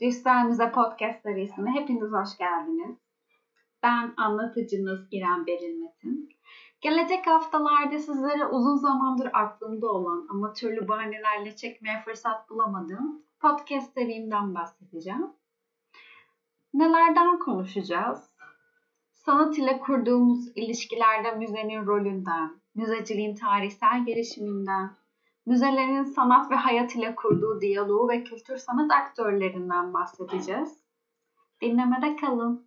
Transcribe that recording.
Düşsel Müze Podcast serisine hepiniz hoş geldiniz. Ben anlatıcınız İrem Beril Metin. Gelecek haftalarda sizlere uzun zamandır aklımda olan ama türlü bahanelerle çekmeye fırsat bulamadığım podcast serimden bahsedeceğim. Nelerden konuşacağız? Sanat ile kurduğumuz ilişkilerde müzenin rolünden, müzeciliğin tarihsel gelişiminden, müzelerin sanat ve hayat ile kurduğu diyaloğu ve kültür sanat aktörlerinden bahsedeceğiz. Dinlemede kalın.